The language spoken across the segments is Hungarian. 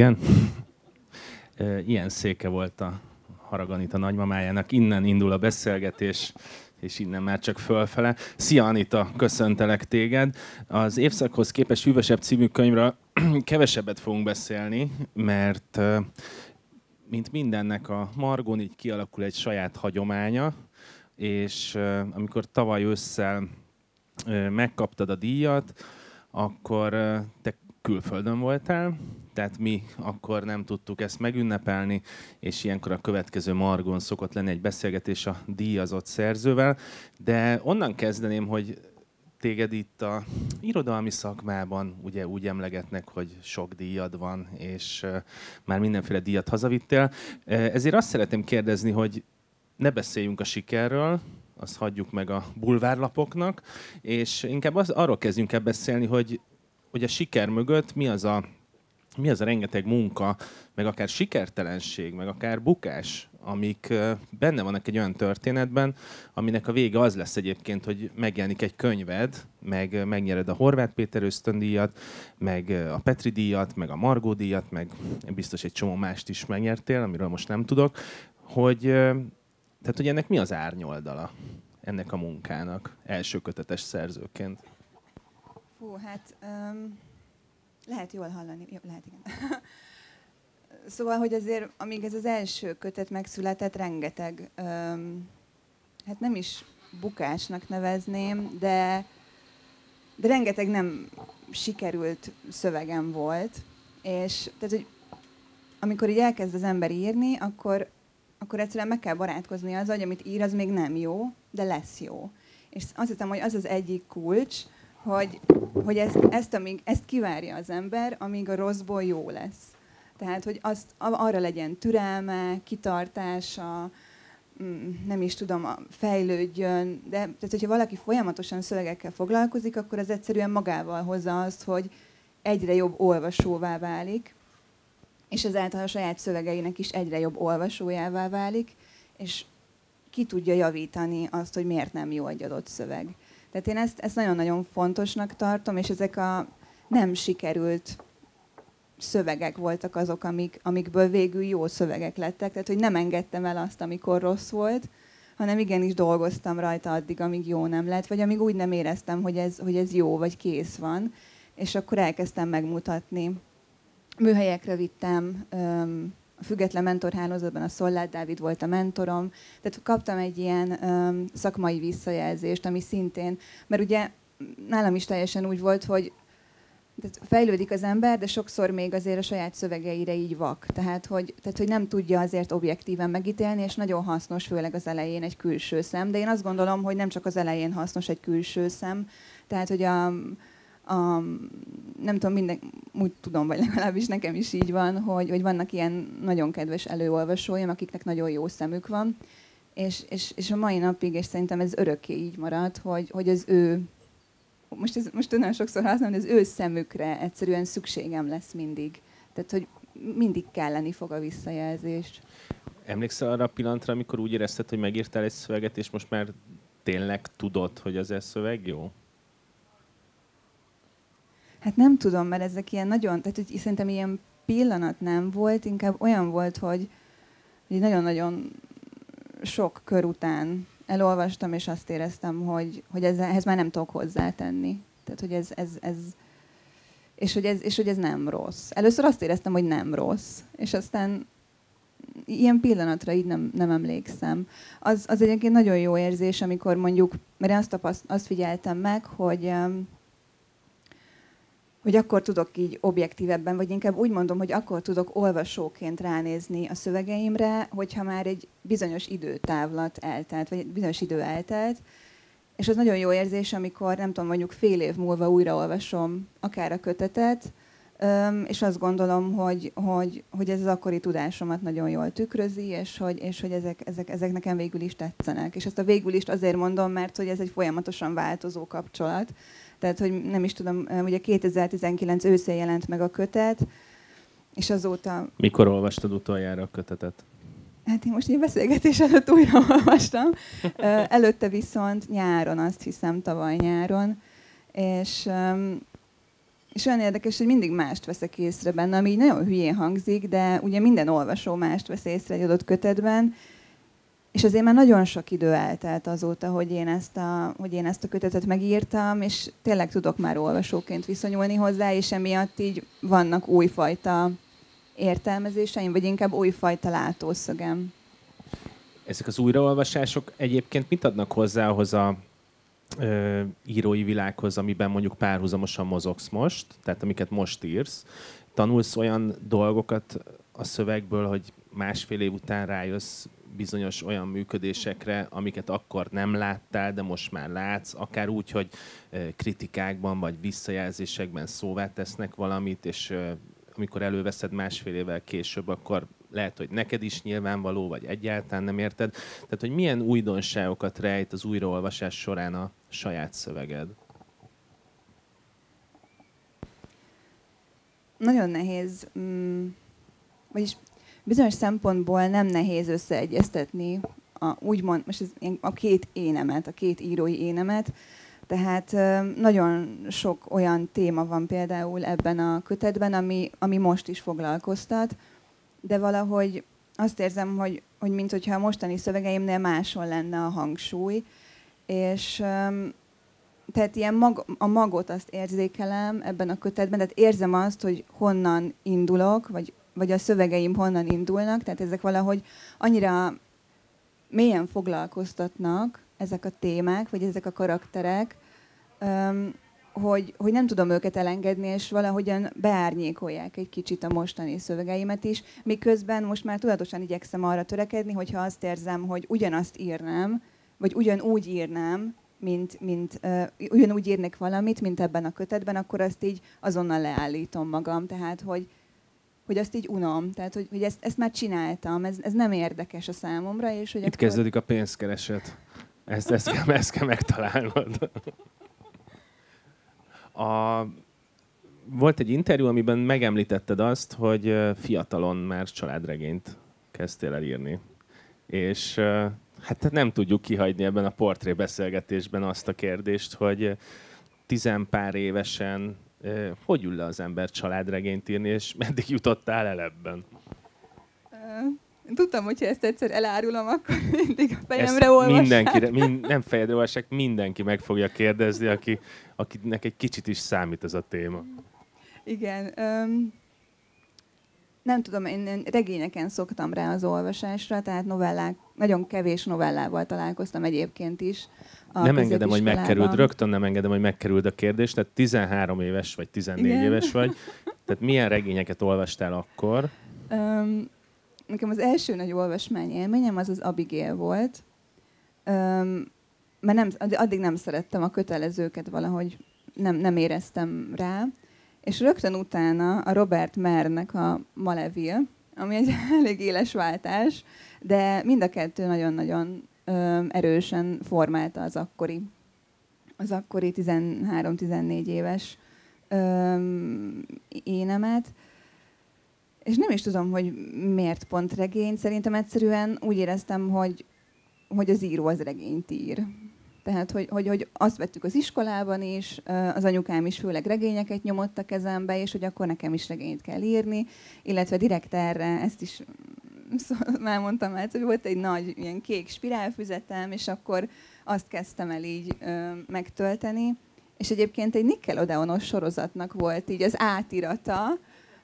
Igen? Ilyen széke volt a Haraganita nagymamájának. Innen indul a beszélgetés, és innen már csak fölfele. Szia Anita, köszöntelek téged. Az évszakhoz képest hűvösebb című könyvről kevesebbet fogunk beszélni, mert mint mindennek a Margon így kialakul egy saját hagyománya, és amikor tavaly ősszel megkaptad a díjat, akkor te külföldön voltál, tehát mi akkor nem tudtuk ezt megünnepelni, és ilyenkor a következő Margon szokott lenni egy beszélgetés a díjazott szerzővel, de onnan kezdeném, hogy téged itt a irodalmi szakmában ugye úgy emlegetnek, hogy sok díjad van, és már mindenféle díjat hazavittél. Ezért azt szeretném kérdezni, hogy ne beszéljünk a sikerről, azt hagyjuk meg a bulvárlapoknak, és inkább az, arról kezdjünk el beszélni, hogy, hogy a siker mögött mi az a, mi az a rengeteg munka, meg akár sikertelenség, meg akár bukás, amik benne vannak egy olyan történetben, aminek a vége az lesz egyébként, hogy megjelenik egy könyved, meg megnyered a Horváth Péter ösztöndíjat, meg a Petri díjat, meg a Margó díjat, meg biztos egy csomó mást is megnyertél, amiről most nem tudok, hogy tehát, hogy ennek mi az árnyoldala ennek a munkának első kötetes szerzőként? Fú, hát um, lehet jól hallani. Jó, lehet, igen. szóval, hogy azért, amíg ez az első kötet megszületett, rengeteg, um, hát nem is bukásnak nevezném, de, de rengeteg nem sikerült szövegem volt, és tehát, hogy amikor így elkezd az ember írni, akkor akkor egyszerűen meg kell barátkozni azzal, hogy amit ír, az még nem jó, de lesz jó. És azt hiszem, hogy az az egyik kulcs, hogy, hogy ezt, ezt, amíg, ezt kivárja az ember, amíg a rosszból jó lesz. Tehát, hogy azt, arra legyen türelme, kitartása, mm, nem is tudom, fejlődjön, de tehát, hogyha valaki folyamatosan szövegekkel foglalkozik, akkor az egyszerűen magával hozza azt, hogy egyre jobb olvasóvá válik, és ezáltal a saját szövegeinek is egyre jobb olvasójává válik, és ki tudja javítani azt, hogy miért nem jó egy adott szöveg. Tehát én ezt, ezt nagyon-nagyon fontosnak tartom, és ezek a nem sikerült szövegek voltak azok, amik, amikből végül jó szövegek lettek. Tehát, hogy nem engedtem el azt, amikor rossz volt, hanem igenis dolgoztam rajta addig, amíg jó nem lett, vagy amíg úgy nem éreztem, hogy ez, hogy ez jó, vagy kész van, és akkor elkezdtem megmutatni műhelyekre vittem, a független mentorhálózatban a Szollát Dávid volt a mentorom, tehát kaptam egy ilyen szakmai visszajelzést, ami szintén, mert ugye nálam is teljesen úgy volt, hogy tehát fejlődik az ember, de sokszor még azért a saját szövegeire így vak. Tehát hogy, tehát, hogy nem tudja azért objektíven megítélni, és nagyon hasznos, főleg az elején egy külső szem. De én azt gondolom, hogy nem csak az elején hasznos egy külső szem, tehát hogy a, a, nem tudom, minden, úgy tudom, vagy legalábbis nekem is így van, hogy, hogy vannak ilyen nagyon kedves előolvasóim, akiknek nagyon jó szemük van, és, és, és a mai napig, és szerintem ez örökké így marad, hogy, hogy az ő, most, ez, most nagyon sokszor használom, hogy az ő szemükre egyszerűen szükségem lesz mindig. Tehát, hogy mindig kelleni fog a visszajelzés. Emlékszel arra a pillanatra, amikor úgy érezted, hogy megírtál egy szöveget, és most már tényleg tudod, hogy az ez szöveg jó? Hát nem tudom, mert ezek ilyen nagyon, tehát hogy szerintem ilyen pillanat nem volt, inkább olyan volt, hogy, nagyon-nagyon sok kör után elolvastam, és azt éreztem, hogy, hogy ez, ehhez már nem tudok hozzátenni. Tehát, hogy ez, ez, ez és hogy, ez, és hogy ez nem rossz. Először azt éreztem, hogy nem rossz, és aztán ilyen pillanatra így nem, nem emlékszem. Az, az egyébként nagyon jó érzés, amikor mondjuk, mert én azt, tapaszt, azt figyeltem meg, hogy hogy akkor tudok így objektívebben, vagy inkább úgy mondom, hogy akkor tudok olvasóként ránézni a szövegeimre, hogyha már egy bizonyos időtávlat eltelt, vagy egy bizonyos idő eltelt, és az nagyon jó érzés, amikor nem tudom, mondjuk fél év múlva újraolvasom akár a kötetet, és azt gondolom, hogy, hogy, hogy ez az akkori tudásomat nagyon jól tükrözi, és hogy, és hogy ezek, ezek, ezek nekem végül is tetszenek. És ezt a végül is azért mondom, mert hogy ez egy folyamatosan változó kapcsolat. Tehát, hogy nem is tudom, ugye 2019 őszén jelent meg a kötet, és azóta... Mikor olvastad utoljára a kötetet? Hát én most egy beszélgetés előtt újra olvastam. Előtte viszont nyáron, azt hiszem, tavaly nyáron. És és olyan érdekes, hogy mindig mást veszek észre benne, ami így nagyon hülyén hangzik, de ugye minden olvasó mást vesz észre egy adott kötetben, és azért már nagyon sok idő eltelt azóta, hogy én, ezt a, hogy én ezt a kötetet megírtam, és tényleg tudok már olvasóként viszonyulni hozzá, és emiatt így vannak újfajta értelmezéseim, vagy inkább újfajta látószögem. Ezek az újraolvasások egyébként mit adnak hozzá ahhoz a ö, írói világhoz, amiben mondjuk párhuzamosan mozogsz most, tehát amiket most írsz? Tanulsz olyan dolgokat a szövegből, hogy másfél év után rájössz bizonyos olyan működésekre, amiket akkor nem láttál, de most már látsz, akár úgy, hogy kritikákban vagy visszajelzésekben szóvá tesznek valamit, és amikor előveszed másfél évvel később, akkor lehet, hogy neked is nyilvánvaló, vagy egyáltalán nem érted. Tehát, hogy milyen újdonságokat rejt az újraolvasás során a saját szöveged? Nagyon nehéz, mm, vagyis bizonyos szempontból nem nehéz összeegyeztetni a, úgymond, most ez a két énemet, a két írói énemet, tehát nagyon sok olyan téma van például ebben a kötetben, ami, ami most is foglalkoztat, de valahogy azt érzem, hogy, hogy mint hogyha a mostani szövegeimnél máshol lenne a hangsúly, és tehát ilyen mag, a magot azt érzékelem ebben a kötetben, tehát érzem azt, hogy honnan indulok, vagy, vagy a szövegeim honnan indulnak, tehát ezek valahogy annyira mélyen foglalkoztatnak ezek a témák, vagy ezek a karakterek, hogy, hogy nem tudom őket elengedni, és valahogyan beárnyékolják egy kicsit a mostani szövegeimet is, miközben most már tudatosan igyekszem arra törekedni, hogyha azt érzem, hogy ugyanazt írnám, vagy ugyanúgy írnám, mint, mint uh, ugyanúgy írnék valamit, mint ebben a kötetben, akkor azt így azonnal leállítom magam. Tehát, hogy, hogy azt így unom. Tehát, hogy, hogy ezt, ezt már csináltam, ez, ez nem érdekes a számomra. És hogy Itt akkor... kezdődik a pénzkereset. Ezt, ezt, kell, ezt kell megtalálnod. A, volt egy interjú, amiben megemlítetted azt, hogy fiatalon már családregényt kezdtél el írni. És hát nem tudjuk kihagyni ebben a portré beszélgetésben azt a kérdést, hogy tizenpár évesen hogy ül le az ember családregényt írni, és meddig jutottál el ebben? Tudtam, hogyha ezt egyszer elárulom, akkor mindig a fejemre olvassák. Mindenkire, mind, nem fejedre olvassák, mindenki meg fogja kérdezni, aki, akinek egy kicsit is számít ez a téma. Igen. Um, nem tudom, én, én regényeken szoktam rá az olvasásra, tehát novellák, nagyon kevés novellával találkoztam egyébként is. A nem engedem, hogy megkerült, rögtön nem engedem, hogy megkerült a kérdés, tehát 13 éves vagy 14 Igen. éves vagy, tehát milyen regényeket olvastál akkor? Um, nekem az első nagy olvasmány élményem az az Abigail volt, um, mert nem, addig nem szerettem a kötelezőket valahogy, nem, nem éreztem rá, és rögtön utána a Robert Mernek a Maleville, ami egy elég éles váltás, de mind a kettő nagyon-nagyon erősen formálta az akkori, az akkori 13-14 éves énemet. És nem is tudom, hogy miért pont regény. Szerintem egyszerűen úgy éreztem, hogy, hogy az író az regényt ír. Tehát, hogy, hogy, hogy azt vettük az iskolában is, az anyukám is főleg regényeket nyomott a kezembe, és hogy akkor nekem is regényt kell írni, illetve direkt erre, ezt is szóval már mondtam el, hogy volt egy nagy ilyen kék spirálfüzetem, és akkor azt kezdtem el így ö, megtölteni. És egyébként egy Nickelodeonos sorozatnak volt így az átirata,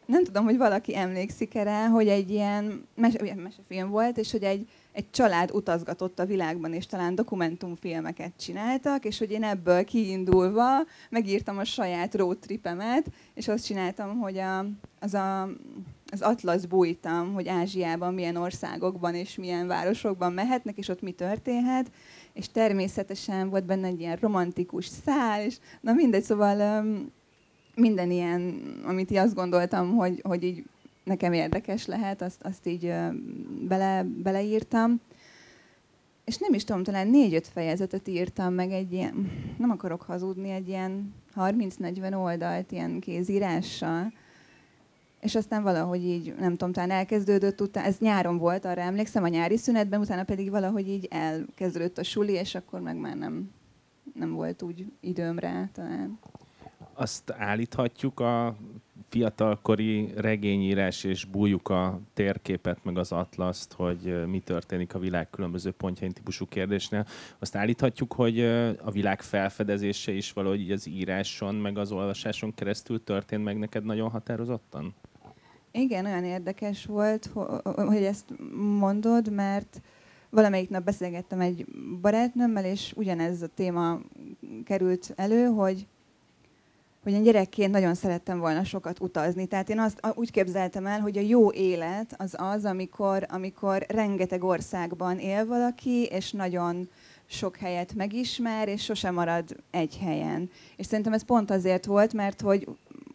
nem tudom, hogy valaki emlékszik erre, hogy egy ilyen mese, mesefilm volt, és hogy egy, egy család utazgatott a világban, és talán dokumentumfilmeket csináltak, és hogy én ebből kiindulva megírtam a saját roadtripemet, és azt csináltam, hogy a, az a, az atlasz bújtam, hogy Ázsiában milyen országokban és milyen városokban mehetnek, és ott mi történhet, és természetesen volt benne egy ilyen romantikus szál, és na mindegy, szóval minden ilyen, amit így azt gondoltam, hogy, hogy így nekem érdekes lehet, azt, azt így bele, beleírtam. És nem is tudom, talán négy-öt fejezetet írtam meg egy ilyen, nem akarok hazudni, egy ilyen 30-40 oldalt ilyen kézírással. És aztán valahogy így, nem tudom, talán elkezdődött, utána, ez nyáron volt, arra emlékszem, a nyári szünetben, utána pedig valahogy így elkezdődött a suli, és akkor meg már nem, nem volt úgy időm rá talán azt állíthatjuk a fiatalkori regényírás és bújjuk a térképet, meg az atlaszt, hogy mi történik a világ különböző pontjain típusú kérdésnél. Azt állíthatjuk, hogy a világ felfedezése is valahogy így az íráson, meg az olvasáson keresztül történt meg neked nagyon határozottan? Igen, olyan érdekes volt, hogy ezt mondod, mert valamelyik nap beszélgettem egy barátnőmmel, és ugyanez a téma került elő, hogy hogy én gyerekként nagyon szerettem volna sokat utazni. Tehát én azt úgy képzeltem el, hogy a jó élet az az, amikor, amikor rengeteg országban él valaki, és nagyon sok helyet megismer, és sosem marad egy helyen. És szerintem ez pont azért volt, mert hogy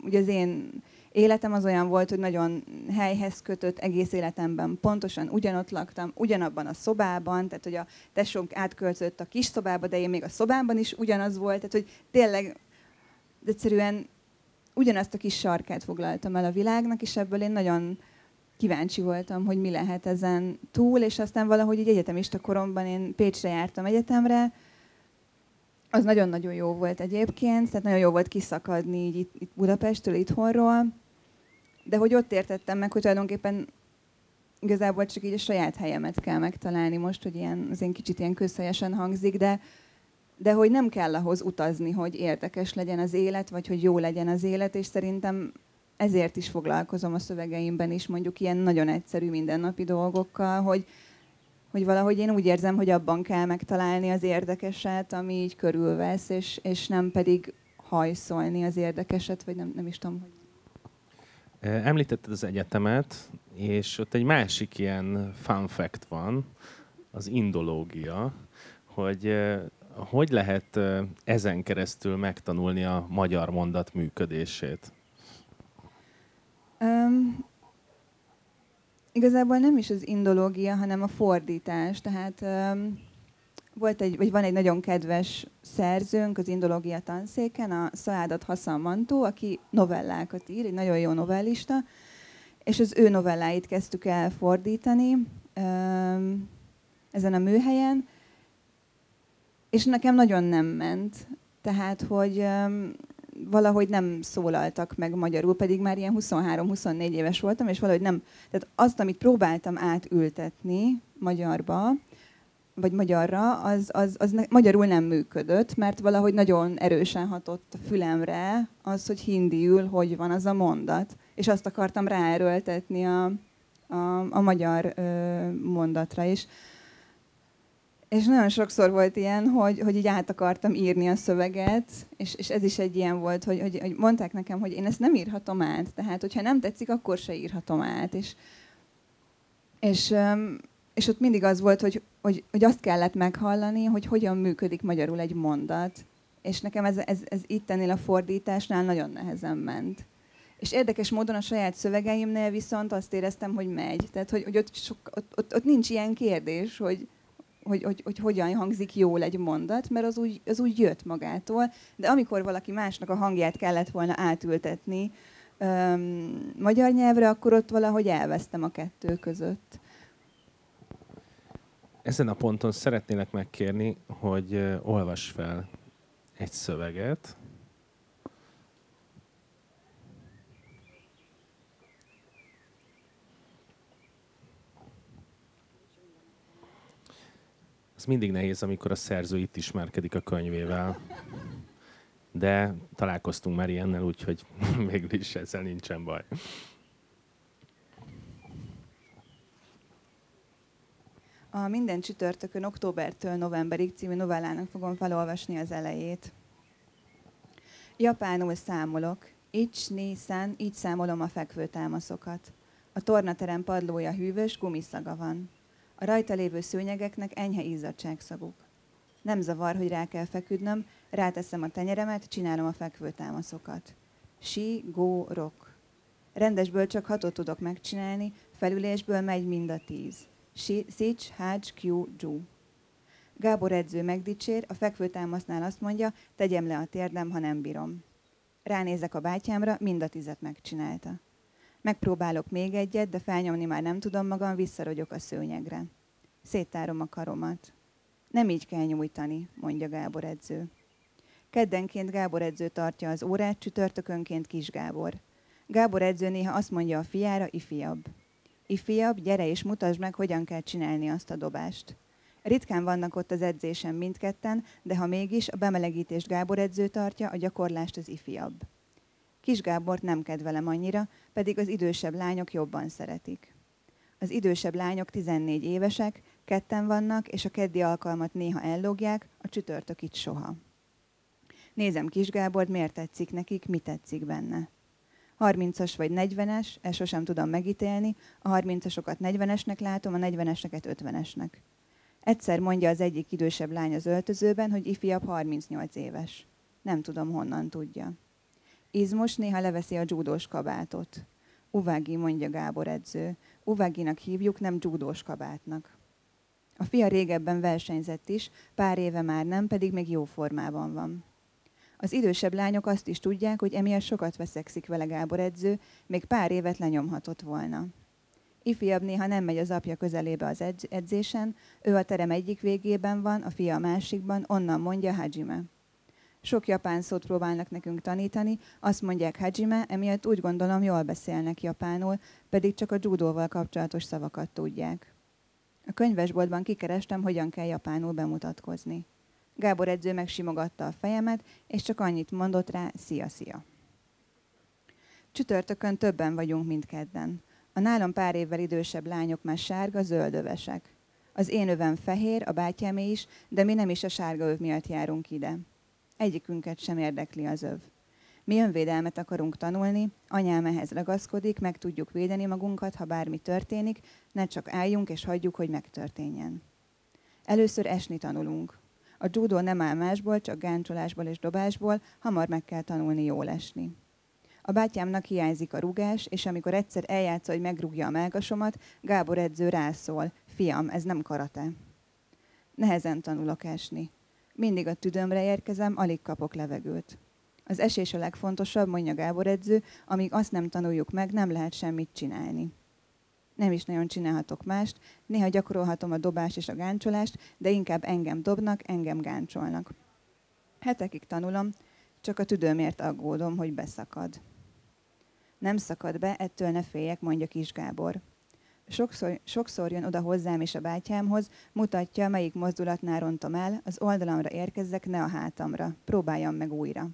ugye az én életem az olyan volt, hogy nagyon helyhez kötött egész életemben. Pontosan ugyanott laktam, ugyanabban a szobában, tehát hogy a tesónk átköltözött a kis szobába, de én még a szobámban is ugyanaz volt, tehát hogy tényleg egyszerűen ugyanazt a kis sarkát foglaltam el a világnak, és ebből én nagyon kíváncsi voltam, hogy mi lehet ezen túl, és aztán valahogy egy egyetemista koromban én Pécsre jártam egyetemre, az nagyon-nagyon jó volt egyébként, tehát nagyon jó volt kiszakadni így itt, itt Budapestről, itthonról, de hogy ott értettem meg, hogy tulajdonképpen igazából csak így a saját helyemet kell megtalálni most, hogy ilyen, az én kicsit ilyen közhelyesen hangzik, de, de hogy nem kell ahhoz utazni, hogy érdekes legyen az élet, vagy hogy jó legyen az élet, és szerintem ezért is foglalkozom a szövegeimben is mondjuk ilyen nagyon egyszerű mindennapi dolgokkal, hogy, hogy valahogy én úgy érzem, hogy abban kell megtalálni az érdekeset, ami így körülvesz, és, és nem pedig hajszolni az érdekeset, vagy nem, nem is tudom, hogy... Említetted az egyetemet, és ott egy másik ilyen fun fact van, az indológia, hogy hogy lehet ezen keresztül megtanulni a magyar mondat működését? Um, igazából nem is az indológia, hanem a fordítás. Tehát um, volt egy, vagy van egy nagyon kedves szerzőnk az indológia tanszéken, a Szaádat Hassan Mantó, aki novellákat ír, egy nagyon jó novellista, és az ő novelláit kezdtük el fordítani um, ezen a műhelyen, és nekem nagyon nem ment. Tehát, hogy valahogy nem szólaltak meg magyarul, pedig már ilyen 23-24 éves voltam, és valahogy nem, tehát azt, amit próbáltam átültetni magyarba, vagy magyarra, az, az, az ne, magyarul nem működött, mert valahogy nagyon erősen hatott a fülemre az, hogy hindiül hogy van az a mondat. És azt akartam ráerőltetni a, a, a magyar ö, mondatra is. És nagyon sokszor volt ilyen, hogy, hogy így át akartam írni a szöveget, és, és ez is egy ilyen volt, hogy, hogy, hogy mondták nekem, hogy én ezt nem írhatom át. Tehát, hogyha nem tetszik, akkor se írhatom át. És, és, és ott mindig az volt, hogy, hogy, hogy azt kellett meghallani, hogy hogyan működik magyarul egy mondat. És nekem ez, ez, ez ennél a fordításnál nagyon nehezen ment. És érdekes módon a saját szövegeimnél viszont azt éreztem, hogy megy. Tehát, hogy, hogy ott, sok, ott, ott, ott nincs ilyen kérdés, hogy, hogy, hogy, hogy hogyan hangzik jól egy mondat, mert az úgy, az úgy jött magától. De amikor valaki másnak a hangját kellett volna átültetni öm, magyar nyelvre, akkor ott valahogy elvesztem a kettő között. Ezen a ponton szeretnélek megkérni, hogy olvas fel egy szöveget, Ez mindig nehéz, amikor a szerző itt ismerkedik a könyvével. De találkoztunk már ilyennel, úgyhogy végül is ezzel nincsen baj. A Minden csütörtökön októbertől novemberig című novellának fogom felolvasni az elejét. Japánul számolok. Ics, nészen, így számolom a fekvőtámaszokat. A tornaterem padlója hűvös, gumiszaga van. A rajta lévő szőnyegeknek enyhe izzadságszaguk. Nem zavar, hogy rá kell feküdnöm, ráteszem a tenyeremet, csinálom a fekvő támaszokat. Si, go, rock. Rendesből csak hatot tudok megcsinálni, felülésből megy mind a tíz. Si, szics, hács, kjú, dzsú. Gábor edző megdicsér, a fekvőtámasznál azt mondja, tegyem le a térdem, ha nem bírom. Ránézek a bátyámra, mind a tizet megcsinálta. Megpróbálok még egyet, de felnyomni már nem tudom magam, visszarogyok a szőnyegre. Széttárom a karomat. Nem így kell nyújtani, mondja Gábor edző. Keddenként Gábor edző tartja az órát, csütörtökönként Kis Gábor. Gábor edző néha azt mondja a fiára, ifiabb. Ifiabb, gyere és mutasd meg, hogyan kell csinálni azt a dobást. Ritkán vannak ott az edzésen mindketten, de ha mégis, a bemelegítést Gábor edző tartja, a gyakorlást az ifiabb. Kis Gábort nem kedvelem annyira, pedig az idősebb lányok jobban szeretik. Az idősebb lányok 14 évesek, ketten vannak, és a keddi alkalmat néha ellogják, a csütörtök itt soha. Nézem Kis Gábort, miért tetszik nekik, mi tetszik benne. 30-as vagy 40-es, ezt sosem tudom megítélni, a 30-asokat 40-esnek látom, a 40-eseket 50-esnek. Egyszer mondja az egyik idősebb lány az öltözőben, hogy ifjabb 38 éves. Nem tudom, honnan tudja. Izmos néha leveszi a dzsúdós kabátot. Uvági, mondja Gábor edző. Uváginak hívjuk, nem dzsúdós kabátnak. A fia régebben versenyzett is, pár éve már nem, pedig még jó formában van. Az idősebb lányok azt is tudják, hogy emiatt sokat veszekszik vele Gábor edző, még pár évet lenyomhatott volna. Ifiabb néha nem megy az apja közelébe az edzésen, ő a terem egyik végében van, a fia a másikban, onnan mondja Hajime. Sok japán szót próbálnak nekünk tanítani, azt mondják Hajime, emiatt úgy gondolom jól beszélnek japánul, pedig csak a judóval kapcsolatos szavakat tudják. A könyvesboltban kikerestem, hogyan kell japánul bemutatkozni. Gábor edző megsimogatta a fejemet, és csak annyit mondott rá, szia, szia. Csütörtökön többen vagyunk, mint kedden. A nálam pár évvel idősebb lányok már sárga, zöldövesek. Az én övem fehér, a bátyámé is, de mi nem is a sárga öv miatt járunk ide. Egyikünket sem érdekli az öv. Mi önvédelmet akarunk tanulni, anyám ehhez ragaszkodik, meg tudjuk védeni magunkat, ha bármi történik, ne csak álljunk és hagyjuk, hogy megtörténjen. Először esni tanulunk. A judó nem áll másból, csak gáncsolásból és dobásból, hamar meg kell tanulni jól esni. A bátyámnak hiányzik a rugás, és amikor egyszer eljátsza, hogy megrúgja a melkasomat, Gábor edző rászól. Fiam, ez nem karate. Nehezen tanulok esni. Mindig a tüdömre érkezem, alig kapok levegőt. Az esés a legfontosabb, mondja Gábor edző, amíg azt nem tanuljuk meg, nem lehet semmit csinálni. Nem is nagyon csinálhatok mást, néha gyakorolhatom a dobást és a gáncsolást, de inkább engem dobnak, engem gáncsolnak. Hetekig tanulom, csak a tüdőmért aggódom, hogy beszakad. Nem szakad be, ettől ne féljek, mondja Kis Gábor. Sokszor, sokszor jön oda hozzám és a bátyámhoz, mutatja, melyik mozdulatnál rontom el, az oldalamra érkezzek, ne a hátamra. Próbáljam meg újra.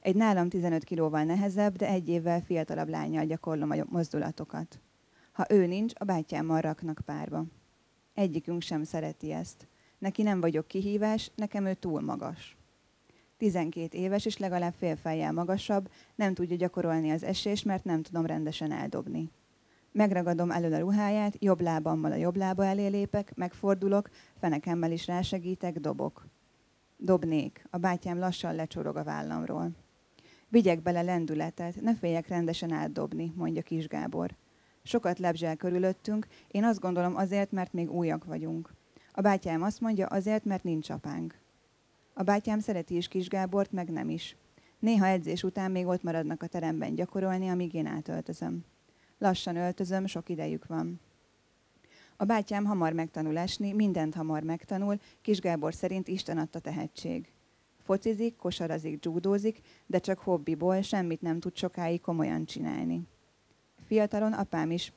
Egy nálam 15 kilóval nehezebb, de egy évvel fiatalabb lányjal gyakorlom a mozdulatokat. Ha ő nincs, a bátyámmal raknak párba. Egyikünk sem szereti ezt. Neki nem vagyok kihívás, nekem ő túl magas. 12 éves és legalább fél magasabb, nem tudja gyakorolni az esés, mert nem tudom rendesen eldobni. Megragadom elől a ruháját, jobb lábammal a jobb lába elé lépek, megfordulok, fenekemmel is rásegítek, dobok. Dobnék. A bátyám lassan lecsorog a vállamról. Vigyek bele lendületet, ne féljek rendesen átdobni, mondja Kis Gábor. Sokat lebzsel körülöttünk, én azt gondolom azért, mert még újak vagyunk. A bátyám azt mondja, azért, mert nincs apánk. A bátyám szereti is Kis Gábort, meg nem is. Néha edzés után még ott maradnak a teremben gyakorolni, amíg én átöltözöm. Lassan öltözöm, sok idejük van. A bátyám hamar megtanul esni, mindent hamar megtanul, Kis Gábor szerint Isten adta tehetség. Focizik, kosarazik, judózik, de csak hobbiból semmit nem tud sokáig komolyan csinálni. Fiatalon apám is,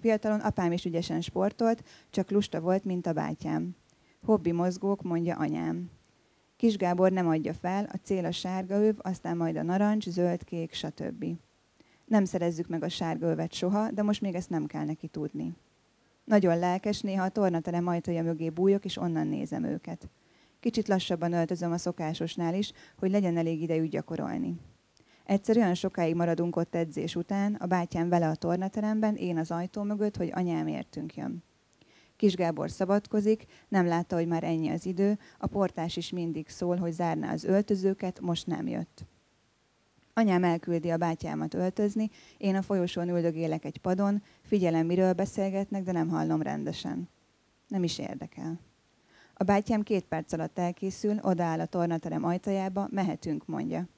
fiatalon apám is ügyesen sportolt, csak lusta volt, mint a bátyám. Hobbi mozgók, mondja anyám. Kis Gábor nem adja fel, a cél a sárga öv, aztán majd a narancs, zöld, kék, stb. Nem szerezzük meg a sárga övet soha, de most még ezt nem kell neki tudni. Nagyon lelkes, néha a tornaterem ajtaja mögé bújok, és onnan nézem őket. Kicsit lassabban öltözöm a szokásosnál is, hogy legyen elég idejű gyakorolni. Egyszer olyan sokáig maradunk ott edzés után, a bátyám vele a tornateremben, én az ajtó mögött, hogy anyám értünk jön. Kis Gábor szabadkozik, nem látta, hogy már ennyi az idő, a portás is mindig szól, hogy zárná az öltözőket, most nem jött. Anyám elküldi a bátyámat öltözni, én a folyosón üldögélek egy padon, figyelem, miről beszélgetnek, de nem hallom rendesen. Nem is érdekel. A bátyám két perc alatt elkészül, odaáll a tornaterem ajtajába, mehetünk, mondja.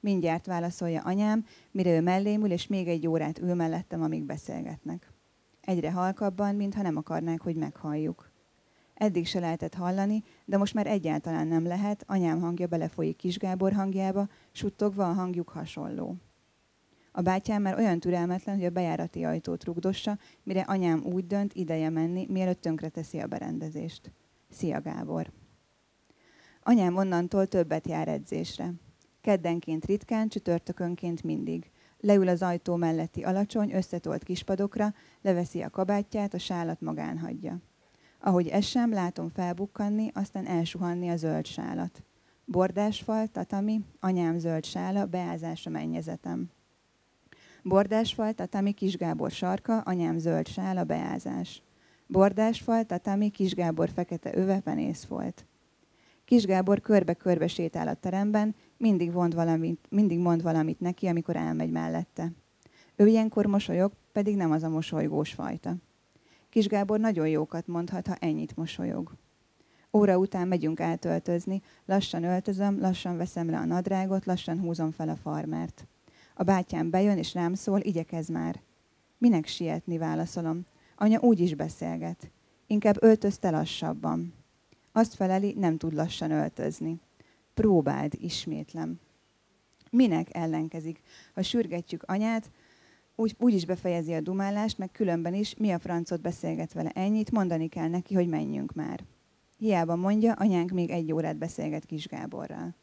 Mindjárt válaszolja anyám, mire ő mellém ül, és még egy órát ül mellettem, amíg beszélgetnek. Egyre halkabban, mintha nem akarnák, hogy meghalljuk. Eddig se lehetett hallani, de most már egyáltalán nem lehet, anyám hangja belefolyik Kis Gábor hangjába, suttogva a hangjuk hasonló. A bátyám már olyan türelmetlen, hogy a bejárati ajtót rugdossa, mire anyám úgy dönt ideje menni, mielőtt tönkreteszi a berendezést. Szia Gábor! Anyám onnantól többet jár edzésre. Keddenként ritkán, csütörtökönként mindig. Leül az ajtó melletti alacsony, összetolt kispadokra, leveszi a kabátját, a sálat magán hagyja. Ahogy esem, látom felbukkanni, aztán elsuhanni a zöld sálat. Bordásfal, tatami, anyám zöld sála, beázás a mennyezetem. Bordásfal, tatami, Kisgábor sarka, anyám zöld sála, beázás. Bordásfal, tatami, Kisgábor fekete öve, penész volt. Kisgábor körbe-körbe sétál a teremben, mindig, mond valamit, mindig mond valamit neki, amikor elmegy mellette. Ő ilyenkor mosolyog, pedig nem az a mosolygós fajta. Kisgábor nagyon jókat mondhat, ha ennyit mosolyog. Óra után megyünk átöltözni, lassan öltözöm, lassan veszem le a nadrágot, lassan húzom fel a farmert. A bátyám bejön és rám szól, igyekez már. Minek sietni, válaszolom. Anya úgy is beszélget. Inkább öltözte lassabban. Azt feleli, nem tud lassan öltözni. Próbáld, ismétlem. Minek ellenkezik? Ha sürgetjük anyát, úgy, úgy is befejezi a dumálást, meg különben is, mi a francot beszélget vele ennyit, mondani kell neki, hogy menjünk már. Hiába mondja, anyánk még egy órát beszélget Kis Gáborral.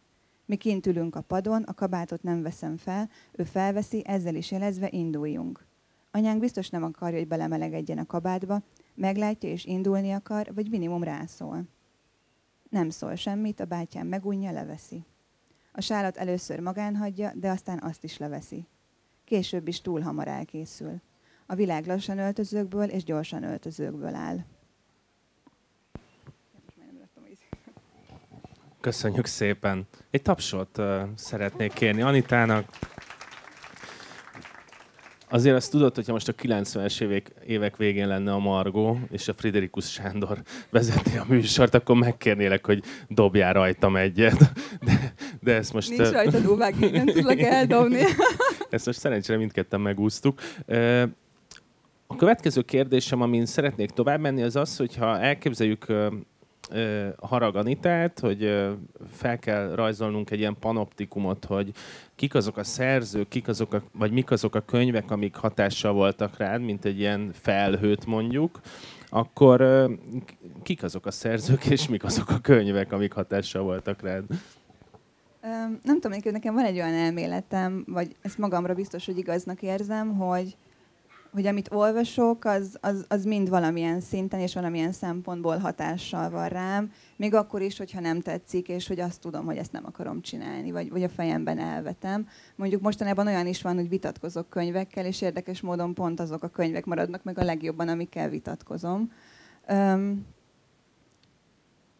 Mi kint ülünk a padon, a kabátot nem veszem fel, ő felveszi, ezzel is jelezve induljunk. Anyánk biztos nem akarja, hogy belemelegedjen a kabátba, meglátja és indulni akar, vagy minimum rászól. Nem szól semmit, a bátyám megunja, leveszi. A sálat először magán hagyja, de aztán azt is leveszi. Később is túl hamar elkészül. A világ lassan öltözőkből és gyorsan öltözőkből áll. Köszönjük szépen. Egy tapsot uh, szeretnék kérni Anitának. Azért azt tudod, hogyha most a 90-es évek, évek végén lenne a Margó, és a Friderikus Sándor vezetné a műsort, akkor megkérnélek, hogy dobjál rajtam egyet. De, de ezt most... Nincs rajta dóvág, nem tudlak eldobni. Ezt most szerencsére mindketten megúsztuk. A következő kérdésem, amin szeretnék tovább menni, az az, hogyha elképzeljük haraganitát, hogy fel kell rajzolnunk egy ilyen panoptikumot, hogy kik azok a szerzők, kik azok a, vagy mik azok a könyvek, amik hatással voltak rád, mint egy ilyen felhőt mondjuk, akkor kik azok a szerzők, és mik azok a könyvek, amik hatással voltak rád? Nem tudom, hogy nekem van egy olyan elméletem, vagy ezt magamra biztos, hogy igaznak érzem, hogy hogy amit olvasok, az, az, az mind valamilyen szinten és valamilyen szempontból hatással van rám, még akkor is, hogyha nem tetszik, és hogy azt tudom, hogy ezt nem akarom csinálni, vagy, vagy a fejemben elvetem. Mondjuk mostanában olyan is van, hogy vitatkozok könyvekkel, és érdekes módon pont azok a könyvek maradnak meg a legjobban, amikkel vitatkozom.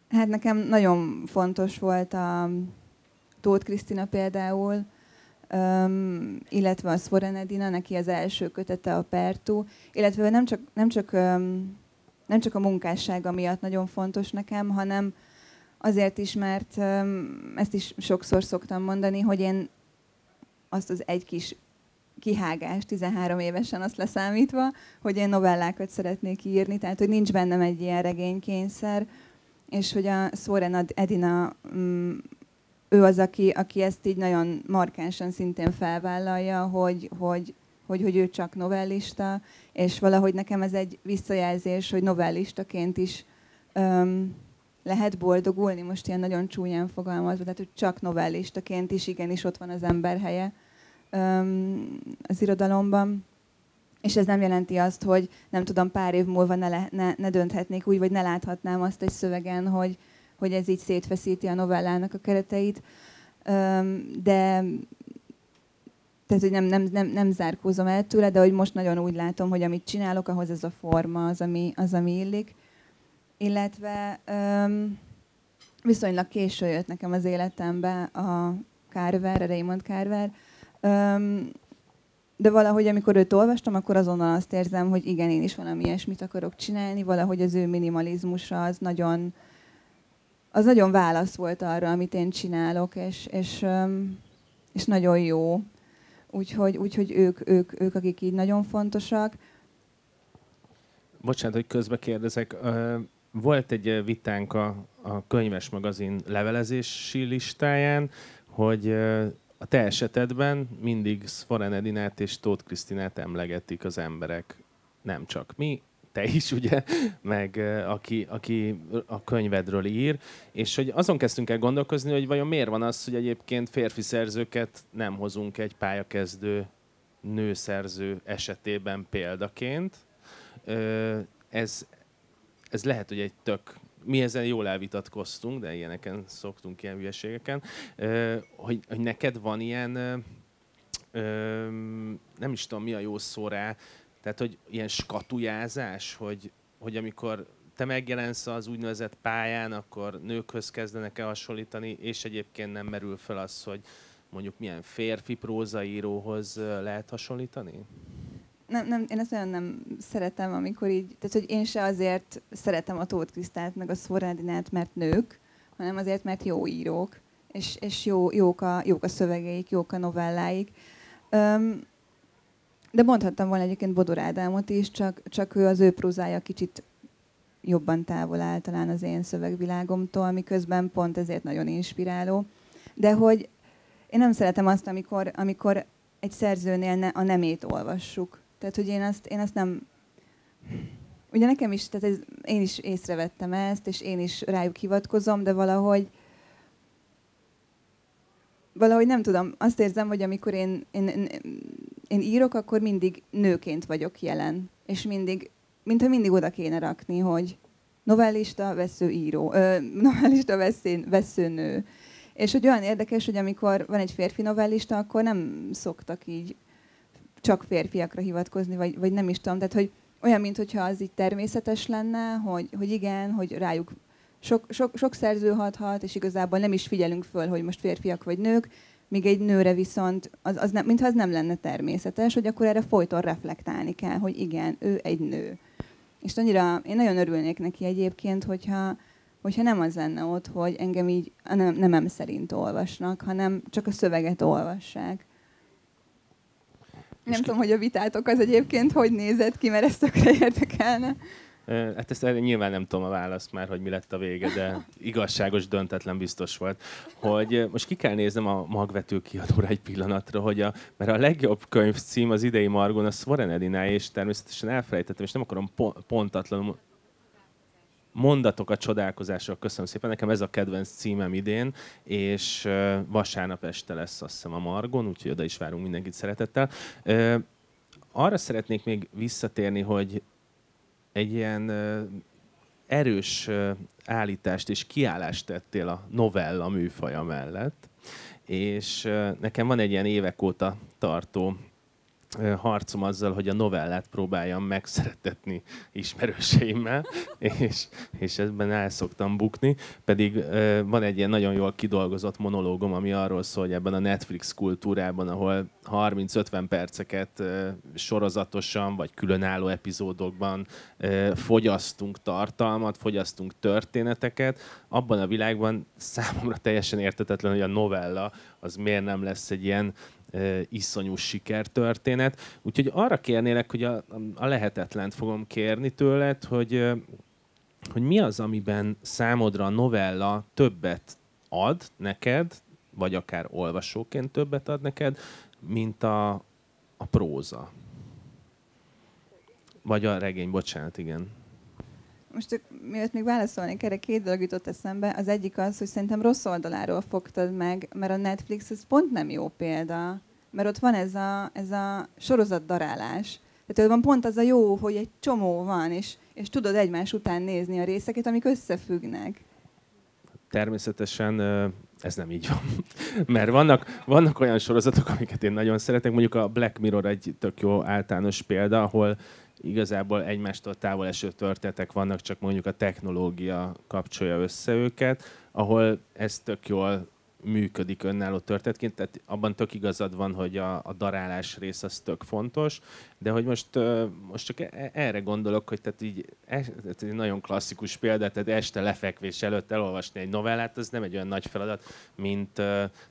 Hát nekem nagyon fontos volt a Tóth Krisztina például, um, illetve a Svorenedina, neki az első kötete a Pertu, illetve nem csak, nem csak, um, nem csak a munkássága miatt nagyon fontos nekem, hanem azért is, mert um, ezt is sokszor szoktam mondani, hogy én azt az egy kis kihágás 13 évesen azt leszámítva, hogy én novellákat szeretnék írni, tehát hogy nincs bennem egy ilyen regénykényszer, és hogy a Szóren Edina um, ő az, aki, aki ezt így nagyon markánsan szintén felvállalja, hogy, hogy, hogy, hogy ő csak novellista, és valahogy nekem ez egy visszajelzés, hogy novellistaként is öm, lehet boldogulni, most ilyen nagyon csúnyán fogalmazva, tehát hogy csak novellistaként is igenis ott van az ember helye öm, az irodalomban. És ez nem jelenti azt, hogy nem tudom, pár év múlva ne, le, ne, ne dönthetnék úgy, vagy ne láthatnám azt egy szövegen, hogy, hogy ez így szétfeszíti a novellának a kereteit, de tehát, hogy nem, nem, nem, nem zárkózom el tőle, de hogy most nagyon úgy látom, hogy amit csinálok, ahhoz ez a forma az, ami, az, ami illik. Illetve um, viszonylag késő jött nekem az életembe a Carver, a Raymond Carver, um, de valahogy amikor őt olvastam, akkor azonnal azt érzem, hogy igen, én is valami ilyesmit akarok csinálni, valahogy az ő minimalizmusa az nagyon, az nagyon válasz volt arra, amit én csinálok, és, és, és nagyon jó. Úgyhogy, úgyhogy ők, ők, ők, akik így nagyon fontosak. Bocsánat, hogy közbe kérdezek. volt egy vitánk a, a könyves magazin levelezési listáján, hogy a te esetedben mindig Svoren Edinát és Tóth Krisztinát emlegetik az emberek. Nem csak mi, te is, ugye, meg aki, aki a könyvedről ír, és hogy azon kezdtünk el gondolkozni, hogy vajon miért van az, hogy egyébként férfi szerzőket nem hozunk egy pályakezdő nőszerző esetében példaként. Ez, ez lehet, hogy egy tök mi ezen jól elvitatkoztunk, de ilyeneken szoktunk, ilyen hülyeségeken, hogy, hogy neked van ilyen, nem is tudom, mi a jó szó rá, tehát, hogy ilyen skatujázás, hogy, hogy amikor te megjelensz az úgynevezett pályán, akkor nőkhöz kezdenek el hasonlítani, és egyébként nem merül fel az, hogy mondjuk milyen férfi prózaíróhoz lehet hasonlítani? Nem, nem, én ezt nagyon nem szeretem, amikor így, tehát hogy én se azért szeretem a Tóth Krisztát, meg a Szórádinát, mert nők, hanem azért, mert jó írók, és, és jó, jók, a, jók a szövegeik, jók a novelláik. Um, de mondhattam volna egyébként Bodor Ádámot is, csak, csak ő az ő prózája kicsit jobban távol áll talán az én szövegvilágomtól, miközben pont ezért nagyon inspiráló. De hogy én nem szeretem azt, amikor, amikor egy szerzőnél ne, a nemét olvassuk. Tehát, hogy én azt, én azt nem... Ugye nekem is, tehát ez, én is észrevettem ezt, és én is rájuk hivatkozom, de valahogy valahogy nem tudom, azt érzem, hogy amikor én, én, én, én írok, akkor mindig nőként vagyok jelen. És mindig, mintha mindig oda kéne rakni, hogy novellista, vesző író, ö, novellista, veszén, vesző nő. És hogy olyan érdekes, hogy amikor van egy férfi novellista, akkor nem szoktak így csak férfiakra hivatkozni, vagy, vagy nem is tudom. Tehát, hogy olyan, mintha az így természetes lenne, hogy, hogy igen, hogy rájuk sok, sok, sok szerző hathat, és igazából nem is figyelünk föl, hogy most férfiak vagy nők, míg egy nőre viszont, az, az nem, mintha az nem lenne természetes, hogy akkor erre folyton reflektálni kell, hogy igen, ő egy nő. És annyira, én nagyon örülnék neki egyébként, hogyha, hogyha nem az lenne ott, hogy engem így nem, nemem szerint olvasnak, hanem csak a szöveget olvassák. Nem tudom, hogy a vitátok az egyébként hogy nézett ki, mert ezt tökre érdekelne. Hát ezt nyilván nem tudom a választ már, hogy mi lett a vége, de igazságos, döntetlen biztos volt. Hogy most ki kell néznem a magvető kiadóra egy pillanatra, hogy a, mert a legjobb könyv cím az idei Margon a Svoren Edinája, és természetesen elfelejtettem, és nem akarom pontatlanul mondatok a csodálkozásról. Köszönöm szépen. Nekem ez a kedvenc címem idén, és vasárnap este lesz azt hiszem a Margon, úgyhogy oda is várunk mindenkit szeretettel. Arra szeretnék még visszatérni, hogy egy ilyen erős állítást és kiállást tettél a novella műfaja mellett, és nekem van egy ilyen évek óta tartó harcom azzal, hogy a novellát próbáljam megszeretetni ismerőseimmel, és, és ebben el szoktam bukni. Pedig van egy ilyen nagyon jól kidolgozott monológom, ami arról szól, hogy ebben a Netflix kultúrában, ahol 30-50 perceket sorozatosan, vagy különálló epizódokban fogyasztunk tartalmat, fogyasztunk történeteket, abban a világban számomra teljesen értetetlen, hogy a novella az miért nem lesz egy ilyen iszonyú sikertörténet. Úgyhogy arra kérnélek, hogy a, a lehetetlent fogom kérni tőled, hogy, hogy mi az, amiben számodra a novella többet ad neked, vagy akár olvasóként többet ad neked, mint a, a próza. Vagy a regény, bocsánat, igen. Most miért még válaszolnék erre, két dolog jutott eszembe. Az egyik az, hogy szerintem rossz oldaláról fogtad meg, mert a Netflix ez pont nem jó példa. Mert ott van ez a, ez a sorozat darálás. Tehát van pont az a jó, hogy egy csomó van, és, és tudod egymás után nézni a részeket, amik összefüggnek. Természetesen ez nem így van. Mert vannak, vannak olyan sorozatok, amiket én nagyon szeretek. Mondjuk a Black Mirror egy tök jó általános példa, ahol igazából egymástól távol eső történetek vannak, csak mondjuk a technológia kapcsolja össze őket, ahol ez tök jól működik önálló történetként, tehát abban tök igazad van, hogy a, a darálás rész az tök fontos, de hogy most, most csak e, erre gondolok, hogy tehát így ez egy nagyon klasszikus példa, tehát este lefekvés előtt elolvasni egy novellát, az nem egy olyan nagy feladat, mint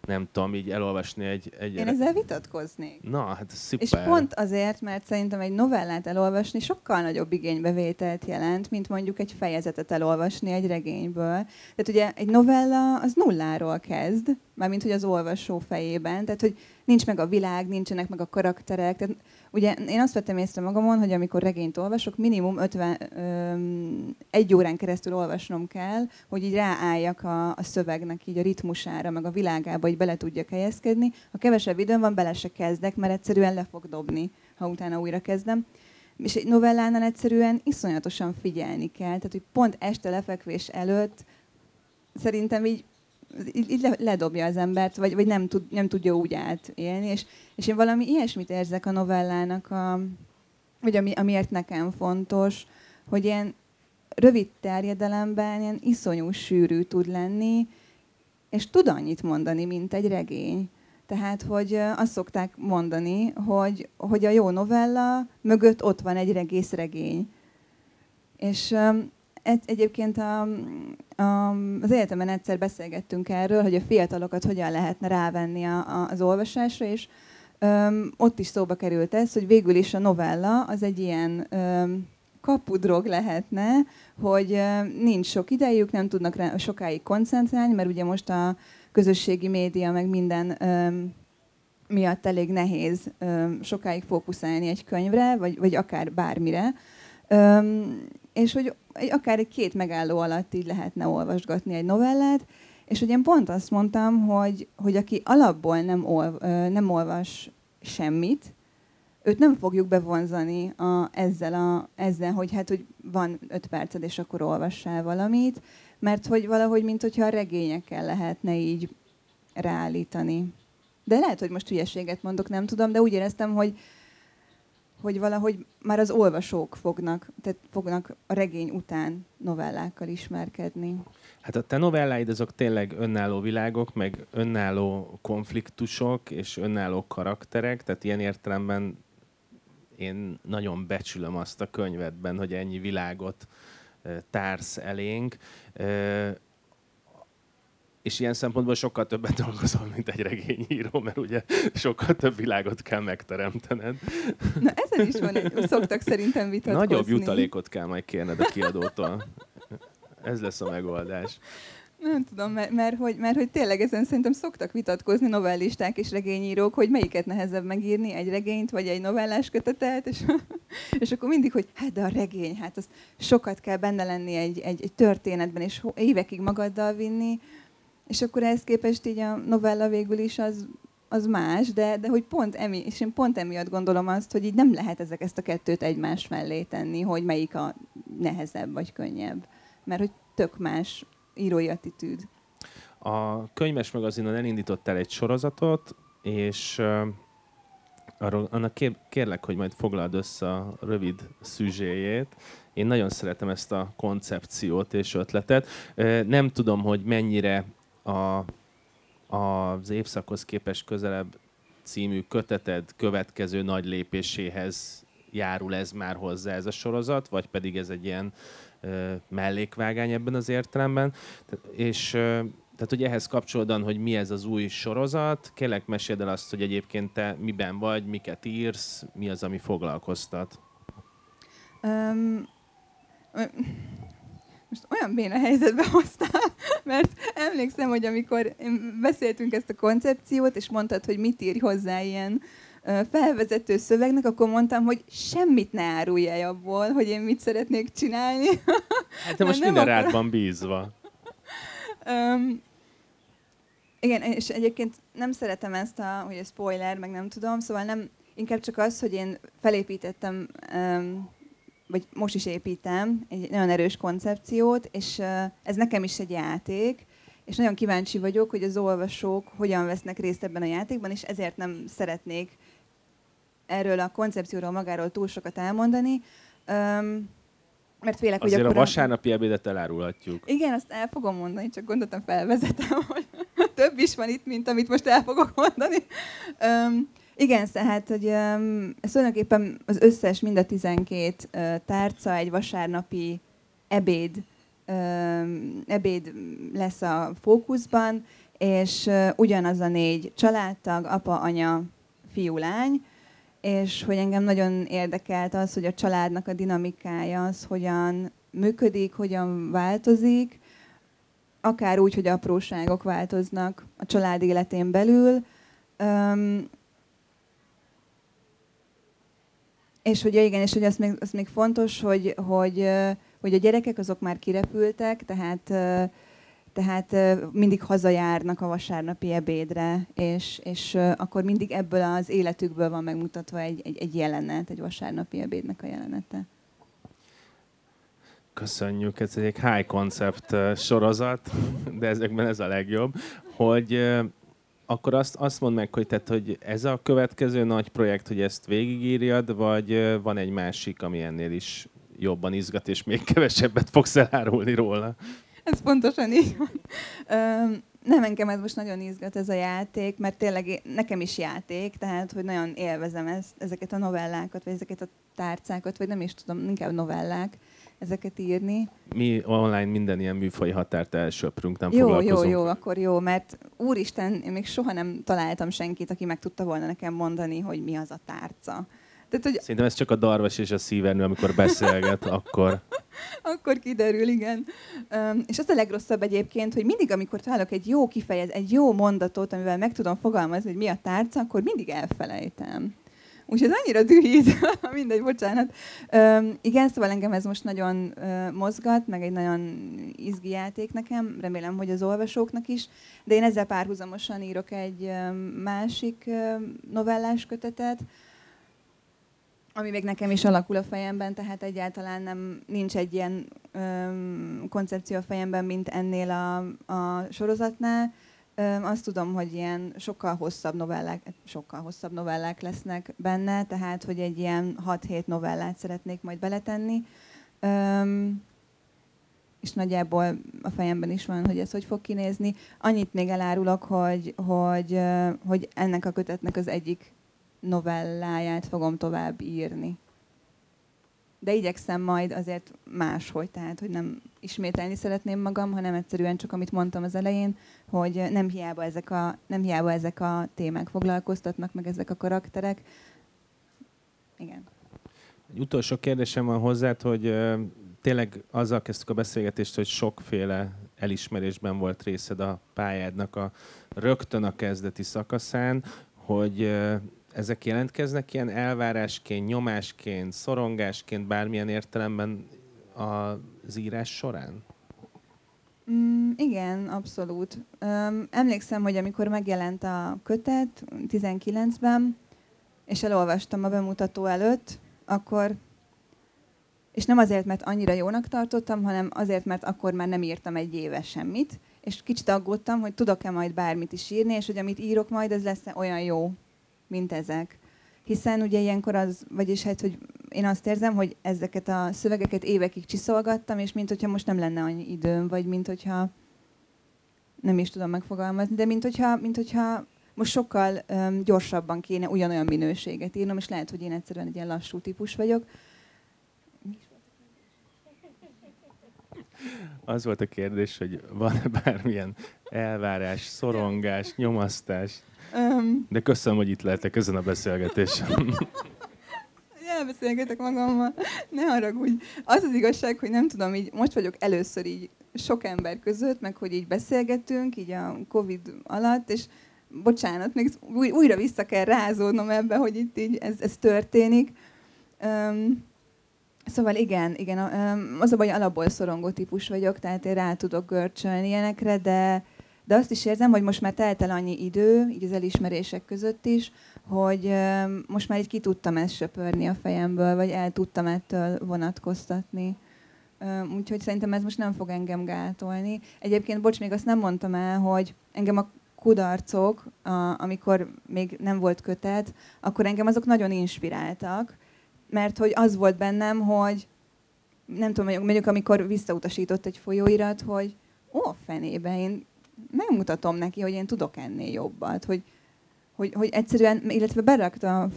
nem tudom, így elolvasni egy... egy Én ezzel vitatkoznék. Na, hát szuper. És pont azért, mert szerintem egy novellát elolvasni sokkal nagyobb igénybevételt jelent, mint mondjuk egy fejezetet elolvasni egy regényből. Tehát ugye egy novella az nulláról kezd, mármint hogy az olvasó fejében, tehát hogy nincs meg a világ, nincsenek meg a karakterek. Tehát ugye én azt vettem észre magamon, hogy amikor regényt olvasok, minimum 50, öm, egy órán keresztül olvasnom kell, hogy így ráálljak a, a szövegnek így a ritmusára, meg a világába, hogy bele tudjak helyezkedni. Ha kevesebb időm van, bele se kezdek, mert egyszerűen le fog dobni, ha utána újra kezdem. És egy novellánál egyszerűen iszonyatosan figyelni kell. Tehát, hogy pont este lefekvés előtt szerintem így így, ledobja az embert, vagy, vagy nem, tud, nem tudja úgy átélni. És, és én valami ilyesmit érzek a novellának, a, vagy ami, amiért nekem fontos, hogy ilyen rövid terjedelemben ilyen iszonyú sűrű tud lenni, és tud annyit mondani, mint egy regény. Tehát, hogy azt szokták mondani, hogy, hogy a jó novella mögött ott van egy egész regény. És egy, egyébként a, a, az egyetemen egyszer beszélgettünk erről, hogy a fiatalokat hogyan lehetne rávenni a, a, az olvasásra, és öm, ott is szóba került ez, hogy végül is a novella az egy ilyen öm, kapudrog lehetne, hogy öm, nincs sok idejük, nem tudnak rá sokáig koncentrálni, mert ugye most a közösségi média meg minden öm, miatt elég nehéz öm, sokáig fókuszálni egy könyvre, vagy, vagy akár bármire. Öm, és hogy akár egy két megálló alatt így lehetne olvasgatni egy novellát, és hogy én pont azt mondtam, hogy, hogy aki alapból nem, ol, nem olvas semmit, őt nem fogjuk bevonzani a, ezzel, a, ezzel, hogy hát, hogy van öt perced, és akkor olvassál valamit, mert hogy valahogy, mint hogyha a regényekkel lehetne így ráállítani. De lehet, hogy most hülyeséget mondok, nem tudom, de úgy éreztem, hogy, hogy valahogy már az olvasók fognak, tehát fognak a regény után novellákkal ismerkedni. Hát a te novelláid azok tényleg önálló világok, meg önálló konfliktusok és önálló karakterek, tehát ilyen értelemben én nagyon becsülöm azt a könyvedben, hogy ennyi világot társz elénk és ilyen szempontból sokkal többet dolgozol, mint egy regényíró, mert ugye sokkal több világot kell megteremtened. Na ezen is van egy, szoktak szerintem vitatkozni. Nagyobb jutalékot kell majd kérned a kiadótól. Ez lesz a megoldás. Nem tudom, mert, mert, hogy, mert hogy tényleg ezen szerintem szoktak vitatkozni novellisták és regényírók, hogy melyiket nehezebb megírni, egy regényt vagy egy novellás kötetet, és, és akkor mindig, hogy hát de a regény, hát az sokat kell benne lenni egy, egy, egy történetben, és évekig magaddal vinni, és akkor ehhez képest így a novella végül is az, az más, de, de hogy pont emi, és én pont emiatt gondolom azt, hogy így nem lehet ezek ezt a kettőt egymás mellé tenni, hogy melyik a nehezebb vagy könnyebb. Mert hogy tök más írói attitűd. A könyves magazinon elindítottál egy sorozatot, és uh, arról, annak kér, kérlek, hogy majd foglald össze a rövid szüzséjét. Én nagyon szeretem ezt a koncepciót és ötletet. Uh, nem tudom, hogy mennyire a, az évszakhoz képest közelebb című köteted következő nagy lépéséhez járul ez már hozzá ez a sorozat, vagy pedig ez egy ilyen ö, mellékvágány ebben az értelemben. És ö, tehát, hogy ehhez kapcsolódóan, hogy mi ez az új sorozat, kérlek meséld el azt, hogy egyébként te miben vagy, miket írsz, mi az, ami foglalkoztat. Um, most olyan béna helyzetbe hoztál, mert emlékszem, hogy amikor beszéltünk ezt a koncepciót, és mondtad, hogy mit írj hozzá ilyen felvezető szövegnek, akkor mondtam, hogy semmit ne árulj el abból, hogy én mit szeretnék csinálni. Hát most minden akar... rád van bízva. um, igen, és egyébként nem szeretem ezt a, hogy a spoiler, meg nem tudom, szóval nem, inkább csak az, hogy én felépítettem um, vagy most is építem egy nagyon erős koncepciót, és ez nekem is egy játék, és nagyon kíváncsi vagyok, hogy az olvasók hogyan vesznek részt ebben a játékban, és ezért nem szeretnék erről a koncepcióról magáról túl sokat elmondani, mert félek, Azért hogy akkor... a vasárnapi ebédet elárulhatjuk. Igen, azt el fogom mondani, csak gondoltam felvezetem, hogy több is van itt, mint amit most el fogok mondani. Um, igen, tehát, hogy ez tulajdonképpen az összes, mind a 12 uh, tárca egy vasárnapi ebéd, ebéd lesz a fókuszban, és ugyanaz a négy családtag, apa, anya, fiú, lány, és hogy engem nagyon érdekelt az, hogy a családnak a dinamikája az hogyan működik, hogyan változik, akár úgy, hogy apróságok változnak a család életén belül. Um, és hogy igen, és hogy az még, az még fontos, hogy, hogy, hogy a gyerekek azok már kirepültek, tehát, tehát mindig hazajárnak a vasárnapi ebédre, és, és akkor mindig ebből az életükből van megmutatva egy, egy, egy jelenet, egy vasárnapi ebédnek a jelenete. Köszönjük, ez egy high concept sorozat, de ezekben ez a legjobb, hogy akkor azt, azt mondd meg, hogy, tehát, hogy ez a következő nagy projekt, hogy ezt végigírjad, vagy van egy másik, ami ennél is jobban izgat, és még kevesebbet fogsz elárulni róla? Ez pontosan így van. nem engem ez most nagyon izgat ez a játék, mert tényleg nekem is játék, tehát hogy nagyon élvezem ezt, ezeket a novellákat, vagy ezeket a tárcákat, vagy nem is tudom, inkább novellák ezeket írni. Mi online minden ilyen műfaj határt elsöprünk, nem jó, foglalkozunk. Jó, jó, akkor jó, mert úristen, én még soha nem találtam senkit, aki meg tudta volna nekem mondani, hogy mi az a tárca. Tehát, hogy... Szerintem ez csak a darvas és a szívernő, amikor beszélget, akkor... akkor kiderül, igen. Um, és az a legrosszabb egyébként, hogy mindig, amikor találok egy jó kifejez, egy jó mondatot, amivel meg tudom fogalmazni, hogy mi a tárca, akkor mindig elfelejtem. Úgyhogy ez annyira dühít, mindegy, bocsánat. Üm, igen, szóval engem ez most nagyon uh, mozgat, meg egy nagyon izgi játék nekem, remélem, hogy az olvasóknak is, de én ezzel párhuzamosan írok egy uh, másik uh, novellás kötetet, ami még nekem is alakul a fejemben, tehát egyáltalán nem nincs egy ilyen um, koncepció a fejemben, mint ennél a, a sorozatnál, azt tudom, hogy ilyen sokkal hosszabb novellák, sokkal hosszabb novellák lesznek benne, tehát hogy egy ilyen 6-7 novellát szeretnék majd beletenni. és nagyjából a fejemben is van, hogy ez hogy fog kinézni. Annyit még elárulok, hogy, hogy, hogy ennek a kötetnek az egyik novelláját fogom tovább írni de igyekszem majd azért máshogy, tehát hogy nem ismételni szeretném magam, hanem egyszerűen csak amit mondtam az elején, hogy nem hiába ezek a, nem hiába ezek a témák foglalkoztatnak, meg ezek a karakterek. Igen. Egy utolsó kérdésem van hozzád, hogy tényleg azzal kezdtük a beszélgetést, hogy sokféle elismerésben volt részed a pályádnak a rögtön a kezdeti szakaszán, hogy ezek jelentkeznek ilyen elvárásként, nyomásként, szorongásként, bármilyen értelemben az írás során? Mm, igen, abszolút. Um, emlékszem, hogy amikor megjelent a kötet 19-ben, és elolvastam a bemutató előtt, akkor, és nem azért, mert annyira jónak tartottam, hanem azért, mert akkor már nem írtam egy éve semmit, és kicsit aggódtam, hogy tudok-e majd bármit is írni, és hogy amit írok majd, ez lesz olyan jó, mint ezek. Hiszen ugye ilyenkor az, vagyis hát, hogy én azt érzem, hogy ezeket a szövegeket évekig csiszolgattam, és mint hogyha most nem lenne annyi időm, vagy mint hogyha nem is tudom megfogalmazni, de mint hogyha, mint hogyha most sokkal um, gyorsabban kéne ugyanolyan minőséget írnom, és lehet, hogy én egyszerűen egy ilyen lassú típus vagyok. Az volt a kérdés, hogy van-e bármilyen elvárás, szorongás, nyomasztás? Um, De köszönöm, hogy itt lehetek ezen a beszélgetésen. Elbeszélgetek magammal, ne haragudj. Az az igazság, hogy nem tudom, így most vagyok először így sok ember között, meg hogy így beszélgetünk, így a Covid alatt, és bocsánat, még új, újra vissza kell rázódnom ebbe, hogy itt így ez, ez történik. Um, Szóval igen, igen, az a baj, alapból szorongó típus vagyok, tehát én rá tudok görcsölni ilyenekre, de, de azt is érzem, hogy most már telt el annyi idő, így az elismerések között is, hogy most már így ki tudtam ezt söpörni a fejemből, vagy el tudtam ettől vonatkoztatni. Úgyhogy szerintem ez most nem fog engem gátolni. Egyébként, bocs, még azt nem mondtam el, hogy engem a kudarcok, a, amikor még nem volt kötet, akkor engem azok nagyon inspiráltak, mert hogy az volt bennem, hogy nem tudom, mondjuk amikor visszautasított egy folyóirat, hogy ó, fenébe, én megmutatom neki, hogy én tudok ennél jobbat, hogy, hogy, hogy egyszerűen, illetve berakta a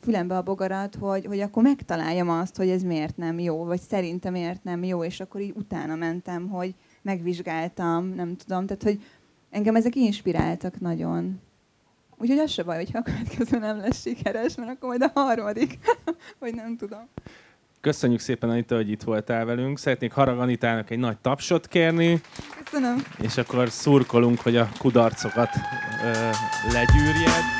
fülembe a bogarat, hogy, hogy akkor megtaláljam azt, hogy ez miért nem jó, vagy szerintem miért nem jó, és akkor így utána mentem, hogy megvizsgáltam, nem tudom, tehát hogy engem ezek inspiráltak nagyon. Úgyhogy az se baj, hogyha a következő nem lesz sikeres, mert akkor majd a harmadik, vagy nem tudom. Köszönjük szépen, Anita, hogy itt voltál velünk. Szeretnék Harag Anitának egy nagy tapsot kérni. Köszönöm. És akkor szurkolunk, hogy a kudarcokat ö, legyűrjed.